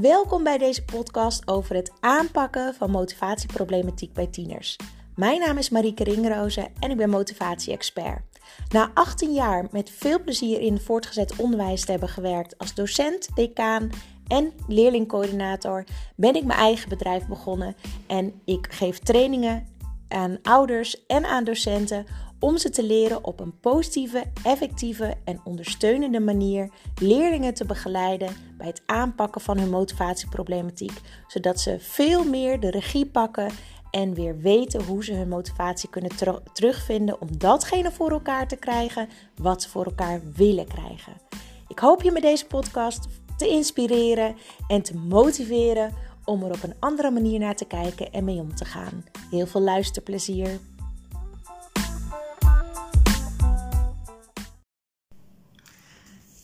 Welkom bij deze podcast over het aanpakken van motivatieproblematiek bij tieners. Mijn naam is Marieke Ringroze en ik ben motivatie-expert. Na 18 jaar met veel plezier in voortgezet onderwijs te hebben gewerkt als docent, decaan en leerlingcoördinator, ben ik mijn eigen bedrijf begonnen en ik geef trainingen aan ouders en aan docenten om ze te leren op een positieve, effectieve en ondersteunende manier leerlingen te begeleiden bij het aanpakken van hun motivatieproblematiek, zodat ze veel meer de regie pakken en weer weten hoe ze hun motivatie kunnen terugvinden om datgene voor elkaar te krijgen wat ze voor elkaar willen krijgen. Ik hoop je met deze podcast te inspireren en te motiveren om er op een andere manier naar te kijken en mee om te gaan. Heel veel luisterplezier.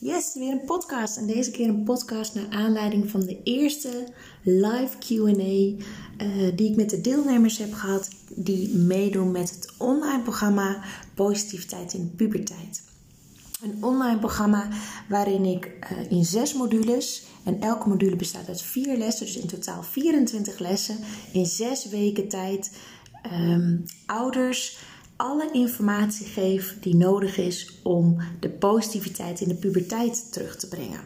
Yes, weer een podcast. En deze keer een podcast naar aanleiding van de eerste live QA uh, die ik met de deelnemers heb gehad die meedoen met het online programma Positiviteit in Puberteit. Een online programma waarin ik uh, in zes modules, en elke module bestaat uit vier lessen, dus in totaal 24 lessen, in zes weken tijd um, ouders alle informatie geef die nodig is om de positiviteit in de puberteit terug te brengen.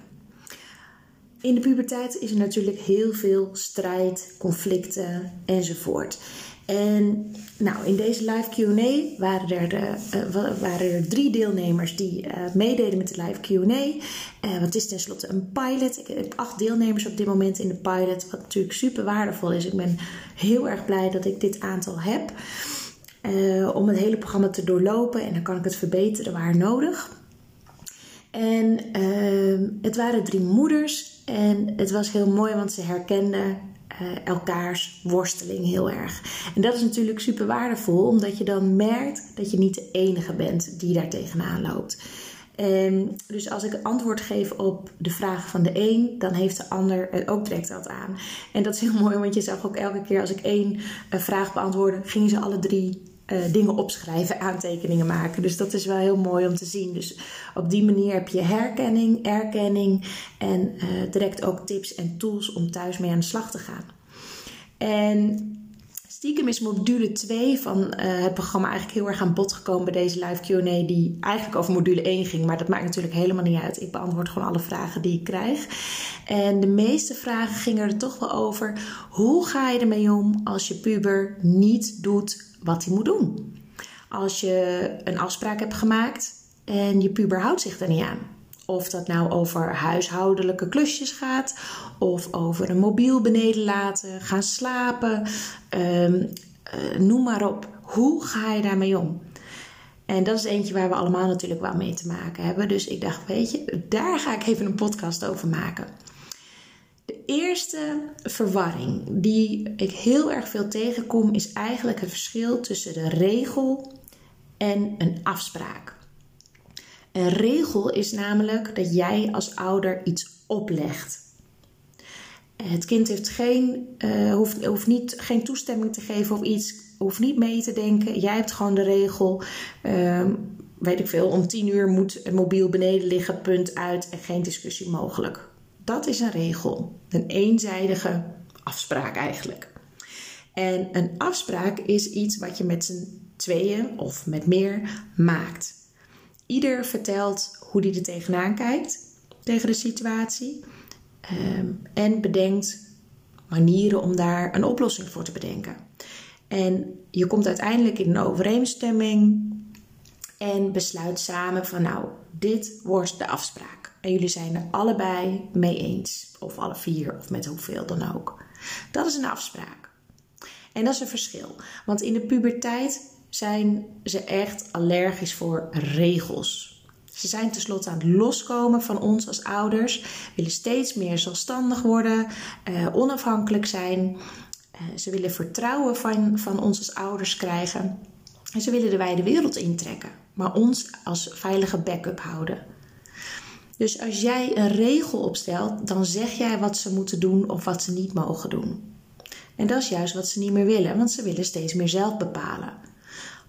In de puberteit is er natuurlijk heel veel strijd, conflicten enzovoort. En nou, in deze live QA waren er, de, uh, waren er drie deelnemers die uh, meededen met de live QA. Uh, het is tenslotte een pilot. Ik heb acht deelnemers op dit moment in de pilot, wat natuurlijk super waardevol is. Ik ben heel erg blij dat ik dit aantal heb. Uh, om het hele programma te doorlopen en dan kan ik het verbeteren waar nodig. En uh, het waren drie moeders en het was heel mooi, want ze herkenden uh, elkaars worsteling heel erg. En dat is natuurlijk super waardevol, omdat je dan merkt dat je niet de enige bent die daar tegenaan loopt. En dus als ik antwoord geef op de vraag van de een, dan heeft de ander ook direct dat aan. En dat is heel mooi, want je zag ook elke keer als ik één vraag beantwoordde, gingen ze alle drie uh, dingen opschrijven, aantekeningen maken. Dus dat is wel heel mooi om te zien. Dus op die manier heb je herkenning, erkenning en uh, direct ook tips en tools om thuis mee aan de slag te gaan. En stiekem is module 2 van uh, het programma eigenlijk heel erg aan bod gekomen bij deze live Q&A die eigenlijk over module 1 ging. Maar dat maakt natuurlijk helemaal niet uit. Ik beantwoord gewoon alle vragen die ik krijg. En de meeste vragen gingen er toch wel over. Hoe ga je ermee om als je puber niet doet wat hij moet doen? Als je een afspraak hebt gemaakt en je puber houdt zich er niet aan. Of dat nou over huishoudelijke klusjes gaat, of over een mobiel beneden laten, gaan slapen, um, uh, noem maar op. Hoe ga je daarmee om? En dat is eentje waar we allemaal natuurlijk wel mee te maken hebben. Dus ik dacht, weet je, daar ga ik even een podcast over maken. De eerste verwarring die ik heel erg veel tegenkom, is eigenlijk het verschil tussen de regel en een afspraak. Een regel is namelijk dat jij als ouder iets oplegt. Het kind heeft geen, uh, hoeft, hoeft niet, geen toestemming te geven of iets, hoeft niet mee te denken. Jij hebt gewoon de regel, uh, weet ik veel, om tien uur moet het mobiel beneden liggen, punt uit en geen discussie mogelijk. Dat is een regel, een eenzijdige afspraak eigenlijk. En een afspraak is iets wat je met z'n tweeën of met meer maakt. Ieder vertelt hoe hij er tegenaan kijkt, tegen de situatie. Um, en bedenkt manieren om daar een oplossing voor te bedenken. En je komt uiteindelijk in een overeenstemming en besluit samen van nou, dit wordt de afspraak. En jullie zijn er allebei mee eens. Of alle vier, of met hoeveel dan ook. Dat is een afspraak. En dat is een verschil. Want in de puberteit zijn ze echt allergisch voor regels. Ze zijn tenslotte aan het loskomen van ons als ouders, willen steeds meer zelfstandig worden, eh, onafhankelijk zijn. Eh, ze willen vertrouwen van, van ons als ouders krijgen. En ze willen de wijde wereld intrekken, maar ons als veilige backup houden. Dus als jij een regel opstelt, dan zeg jij wat ze moeten doen of wat ze niet mogen doen. En dat is juist wat ze niet meer willen, want ze willen steeds meer zelf bepalen.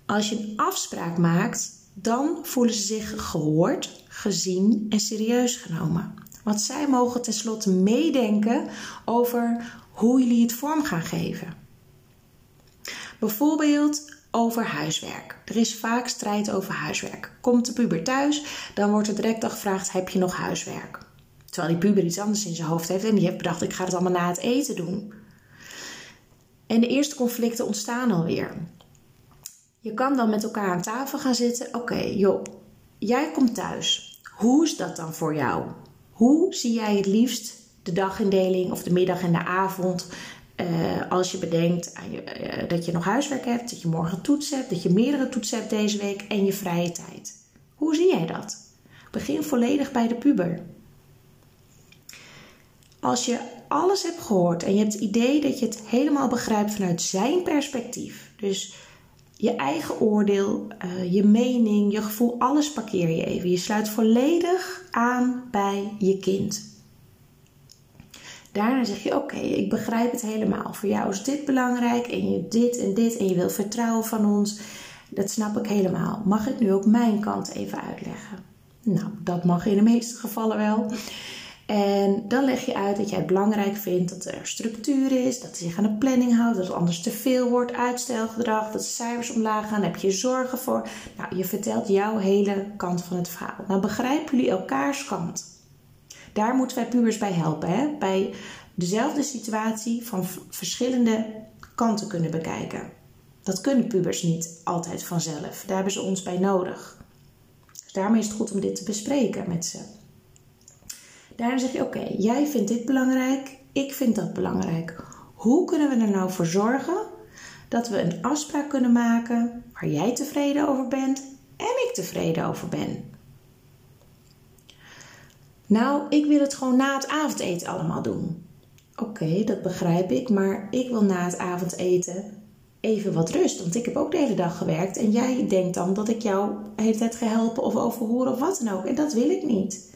Als je een afspraak maakt, dan voelen ze zich gehoord, gezien en serieus genomen. Want zij mogen tenslotte meedenken over hoe jullie het vorm gaan geven. Bijvoorbeeld over huiswerk. Er is vaak strijd over huiswerk. Komt de puber thuis, dan wordt er direct al gevraagd: heb je nog huiswerk? Terwijl die puber iets anders in zijn hoofd heeft en die heeft bedacht: ik ga het allemaal na het eten doen. En de eerste conflicten ontstaan alweer. Je kan dan met elkaar aan tafel gaan zitten. Oké, joh, jij komt thuis. Hoe is dat dan voor jou? Hoe zie jij het liefst de dagindeling of de middag en de avond? Uh, als je bedenkt uh, dat je nog huiswerk hebt, dat je morgen toets hebt, dat je meerdere toetsen hebt deze week en je vrije tijd. Hoe zie jij dat? Begin volledig bij de puber. Als je alles hebt gehoord en je hebt het idee dat je het helemaal begrijpt vanuit zijn perspectief, dus je eigen oordeel, uh, je mening, je gevoel, alles parkeer je even. Je sluit volledig aan bij je kind. Daarna zeg je: Oké, ik begrijp het helemaal. Voor jou is dit belangrijk en je dit en dit en je wil vertrouwen van ons. Dat snap ik helemaal. Mag ik nu ook mijn kant even uitleggen? Nou, dat mag in de meeste gevallen wel. En dan leg je uit dat jij het belangrijk vindt dat er structuur is, dat hij zich aan de planning houdt, dat het anders te veel wordt, uitstelgedrag, dat cijfers omlaag gaan, heb je zorgen voor. Nou, je vertelt jouw hele kant van het verhaal. Nou begrijpen jullie elkaars kant. Daar moeten wij pubers bij helpen, hè? bij dezelfde situatie van verschillende kanten kunnen bekijken. Dat kunnen pubers niet altijd vanzelf. Daar hebben ze ons bij nodig. Dus daarmee is het goed om dit te bespreken met ze. Daarna zeg je: Oké, jij vindt dit belangrijk, ik vind dat belangrijk. Hoe kunnen we er nou voor zorgen dat we een afspraak kunnen maken waar jij tevreden over bent en ik tevreden over ben? Nou, ik wil het gewoon na het avondeten allemaal doen. Oké, dat begrijp ik, maar ik wil na het avondeten even wat rust. Want ik heb ook de hele dag gewerkt en jij denkt dan dat ik jou tijd ga helpen of overhoren of wat dan ook. En dat wil ik niet.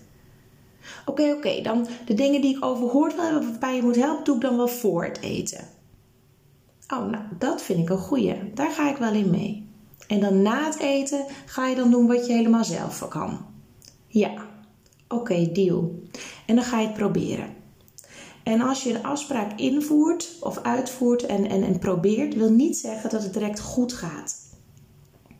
Oké, oké, dan de dingen die ik overhoord wil hebben waarbij je moet helpen, doe ik dan wel voor het eten. Oh, nou, dat vind ik een goeie. Daar ga ik wel in mee. En dan na het eten ga je dan doen wat je helemaal zelf kan. Ja, oké, deal. En dan ga je het proberen. En als je een afspraak invoert of uitvoert en, en, en probeert, wil niet zeggen dat het direct goed gaat.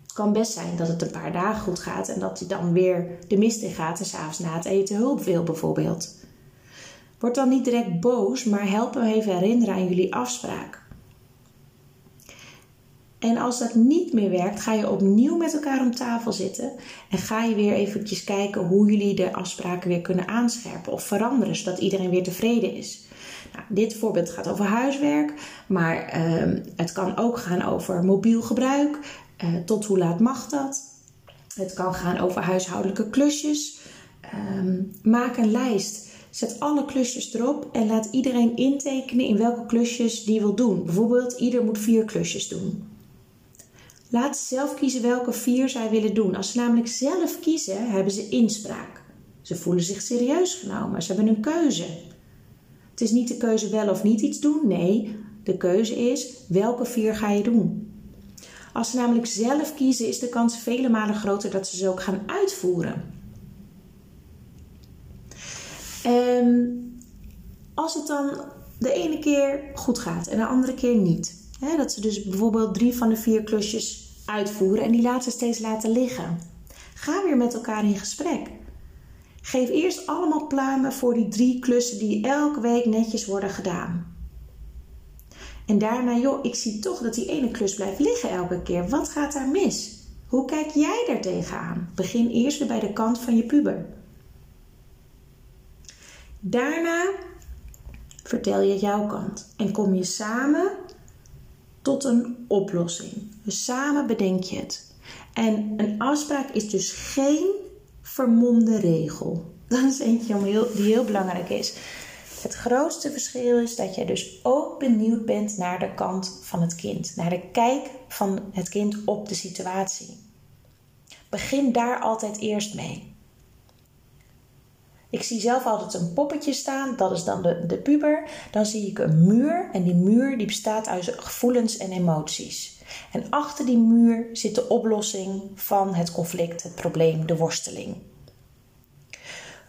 Het kan best zijn dat het een paar dagen goed gaat en dat hij dan weer de mist in gaat en s'avonds na het eten hulp wil bijvoorbeeld. Word dan niet direct boos, maar help hem even herinneren aan jullie afspraak. En als dat niet meer werkt, ga je opnieuw met elkaar om tafel zitten en ga je weer eventjes kijken hoe jullie de afspraken weer kunnen aanscherpen of veranderen, zodat iedereen weer tevreden is. Nou, dit voorbeeld gaat over huiswerk, maar uh, het kan ook gaan over mobiel gebruik. Uh, tot hoe laat mag dat? Het kan gaan over huishoudelijke klusjes. Um, maak een lijst. Zet alle klusjes erop en laat iedereen intekenen in welke klusjes die wil doen. Bijvoorbeeld, ieder moet vier klusjes doen. Laat ze zelf kiezen welke vier zij willen doen. Als ze namelijk zelf kiezen, hebben ze inspraak. Ze voelen zich serieus genomen. Ze hebben een keuze. Het is niet de keuze wel of niet iets doen. Nee, de keuze is welke vier ga je doen. Als ze namelijk zelf kiezen, is de kans vele malen groter dat ze ze ook gaan uitvoeren. En als het dan de ene keer goed gaat en de andere keer niet. Dat ze dus bijvoorbeeld drie van de vier klusjes uitvoeren en die laten steeds laten liggen. Ga weer met elkaar in gesprek. Geef eerst allemaal pluimen voor die drie klussen die elke week netjes worden gedaan. En daarna, joh, ik zie toch dat die ene klus blijft liggen elke keer. Wat gaat daar mis? Hoe kijk jij daar tegenaan? Begin eerst weer bij de kant van je puber. Daarna vertel je jouw kant en kom je samen tot een oplossing. Dus samen bedenk je het. En een afspraak is dus geen vermomde regel. Dat is eentje die heel belangrijk is. Het grootste verschil is dat je dus ook benieuwd bent naar de kant van het kind, naar de kijk van het kind op de situatie. Begin daar altijd eerst mee. Ik zie zelf altijd een poppetje staan, dat is dan de, de puber. Dan zie ik een muur en die muur die bestaat uit gevoelens en emoties. En achter die muur zit de oplossing van het conflict, het probleem, de worsteling.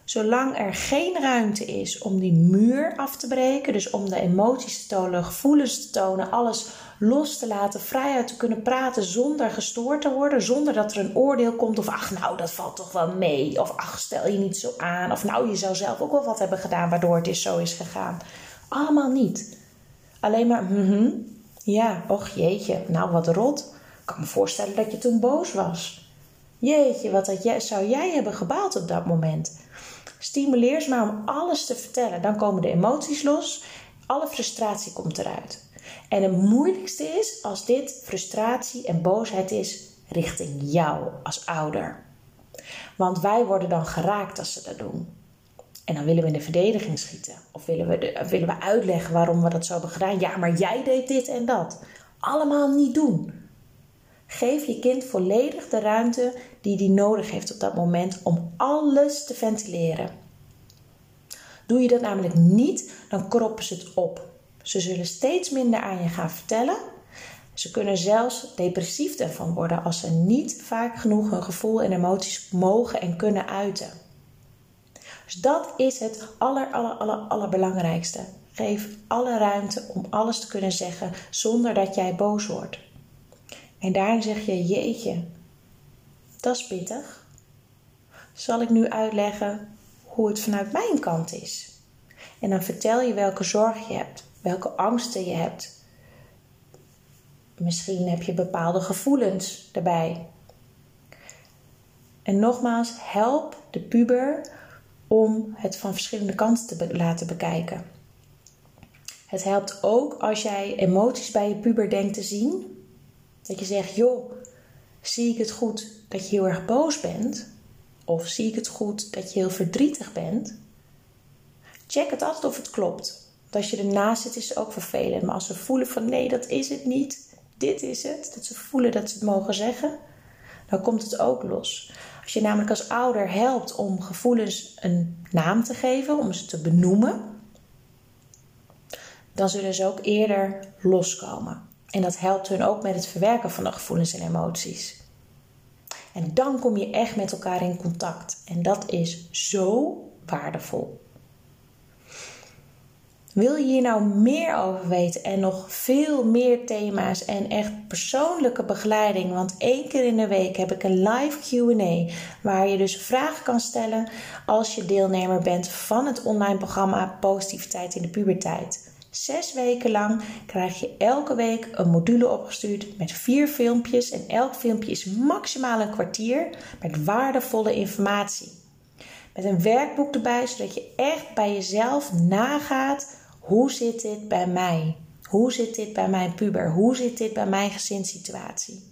Zolang er geen ruimte is om die muur af te breken, dus om de emoties te tonen, gevoelens te tonen, alles los te laten, vrijuit te kunnen praten zonder gestoord te worden, zonder dat er een oordeel komt of ach nou dat valt toch wel mee of ach stel je niet zo aan of nou je zou zelf ook wel wat hebben gedaan waardoor het is zo is gegaan. Allemaal niet. Alleen maar mm ja, och jeetje, nou wat rot. Ik kan me voorstellen dat je toen boos was. Jeetje, wat had zou jij hebben gebaald op dat moment? Stimuleer ze maar om alles te vertellen. Dan komen de emoties los. Alle frustratie komt eruit. En het moeilijkste is als dit frustratie en boosheid is richting jou als ouder. Want wij worden dan geraakt als ze dat doen. En dan willen we in de verdediging schieten. Of willen we, willen we uitleggen waarom we dat zo hebben gedaan. Ja, maar jij deed dit en dat. Allemaal niet doen. Geef je kind volledig de ruimte die hij nodig heeft op dat moment om alles te ventileren. Doe je dat namelijk niet, dan kroppen ze het op. Ze zullen steeds minder aan je gaan vertellen. Ze kunnen zelfs depressief ervan worden als ze niet vaak genoeg hun gevoel en emoties mogen en kunnen uiten. Dus dat is het aller, aller, aller, allerbelangrijkste. Geef alle ruimte om alles te kunnen zeggen zonder dat jij boos wordt. En daarin zeg je: Jeetje, dat is pittig. Zal ik nu uitleggen hoe het vanuit mijn kant is? En dan vertel je welke zorg je hebt, welke angsten je hebt. Misschien heb je bepaalde gevoelens erbij. En nogmaals, help de puber om het van verschillende kanten te laten bekijken. Het helpt ook als jij emoties bij je puber denkt te zien dat je zegt, joh, zie ik het goed dat je heel erg boos bent? Of zie ik het goed dat je heel verdrietig bent? Check het altijd of het klopt. Want als je ernaast zit is het ook vervelend. Maar als ze voelen van nee, dat is het niet. Dit is het. Dat ze voelen dat ze het mogen zeggen. Dan komt het ook los. Als je namelijk als ouder helpt om gevoelens een naam te geven, om ze te benoemen, dan zullen ze ook eerder loskomen. En dat helpt hun ook met het verwerken van de gevoelens en emoties. En dan kom je echt met elkaar in contact. En dat is zo waardevol. Wil je hier nou meer over weten en nog veel meer thema's en echt persoonlijke begeleiding? Want één keer in de week heb ik een live QA waar je dus vragen kan stellen als je deelnemer bent van het online programma Positiviteit in de Puberteit. Zes weken lang krijg je elke week een module opgestuurd met vier filmpjes. En elk filmpje is maximaal een kwartier met waardevolle informatie. Met een werkboek erbij, zodat je echt bij jezelf nagaat: hoe zit dit bij mij? Hoe zit dit bij mijn puber? Hoe zit dit bij mijn gezinssituatie?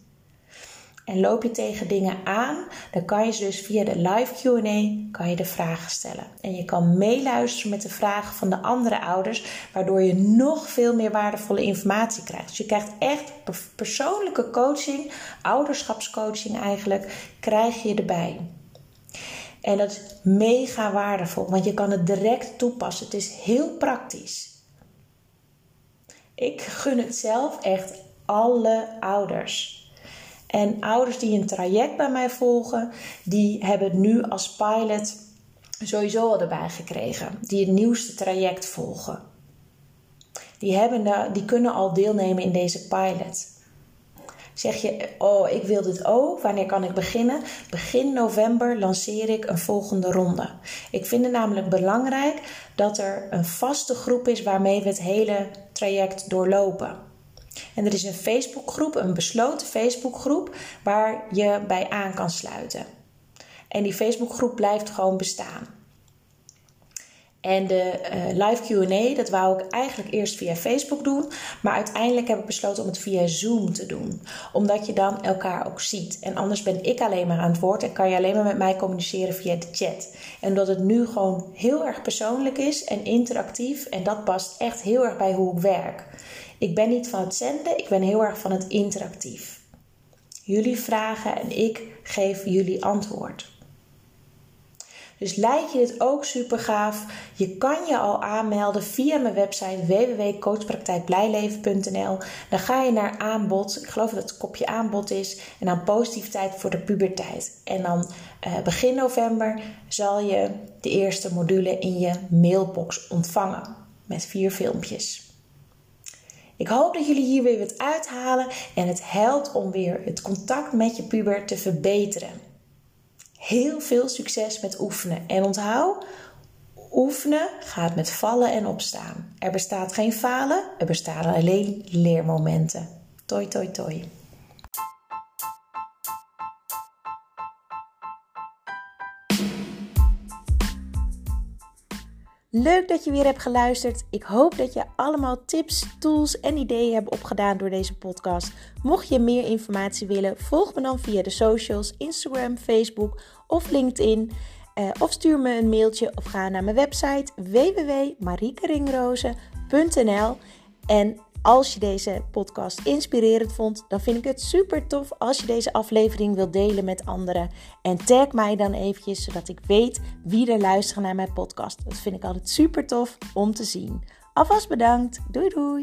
En loop je tegen dingen aan, dan kan je ze dus via de live QA kan je de vragen stellen. En je kan meeluisteren met de vragen van de andere ouders, waardoor je nog veel meer waardevolle informatie krijgt. Dus je krijgt echt persoonlijke coaching, ouderschapscoaching eigenlijk, krijg je erbij. En dat is mega waardevol, want je kan het direct toepassen. Het is heel praktisch. Ik gun het zelf echt alle ouders. En ouders die een traject bij mij volgen, die hebben nu als pilot sowieso al erbij gekregen. Die het nieuwste traject volgen. Die, hebben, die kunnen al deelnemen in deze pilot. Zeg je, oh, ik wil dit ook, wanneer kan ik beginnen? Begin november lanceer ik een volgende ronde. Ik vind het namelijk belangrijk dat er een vaste groep is waarmee we het hele traject doorlopen. En er is een Facebookgroep, een besloten Facebookgroep, waar je bij aan kan sluiten. En die Facebookgroep blijft gewoon bestaan. En de uh, live QA, dat wou ik eigenlijk eerst via Facebook doen. Maar uiteindelijk heb ik besloten om het via Zoom te doen. Omdat je dan elkaar ook ziet. En anders ben ik alleen maar aan het woord en kan je alleen maar met mij communiceren via de chat. En omdat het nu gewoon heel erg persoonlijk is en interactief. En dat past echt heel erg bij hoe ik werk. Ik ben niet van het zenden, ik ben heel erg van het interactief. Jullie vragen en ik geef jullie antwoord. Dus lijkt je dit ook super gaaf? Je kan je al aanmelden via mijn website www.coachpraktijkblijleven.nl. Dan ga je naar aanbod. Ik geloof dat het kopje aanbod is. En dan positiviteit voor de puberteit. En dan uh, begin november zal je de eerste module in je mailbox ontvangen. Met vier filmpjes. Ik hoop dat jullie hier weer wat uithalen en het helpt om weer het contact met je puber te verbeteren. Heel veel succes met oefenen en onthoud, oefenen gaat met vallen en opstaan. Er bestaat geen falen, er bestaan alleen leermomenten. Toi toi toi. Leuk dat je weer hebt geluisterd. Ik hoop dat je allemaal tips, tools en ideeën hebt opgedaan door deze podcast. Mocht je meer informatie willen, volg me dan via de socials, Instagram, Facebook of LinkedIn. Uh, of stuur me een mailtje of ga naar mijn website www.mariekeringrozen.nl en als je deze podcast inspirerend vond, dan vind ik het super tof als je deze aflevering wilt delen met anderen. En tag mij dan eventjes, zodat ik weet wie er luisteren naar mijn podcast. Dat vind ik altijd super tof om te zien. Alvast bedankt. Doei doei!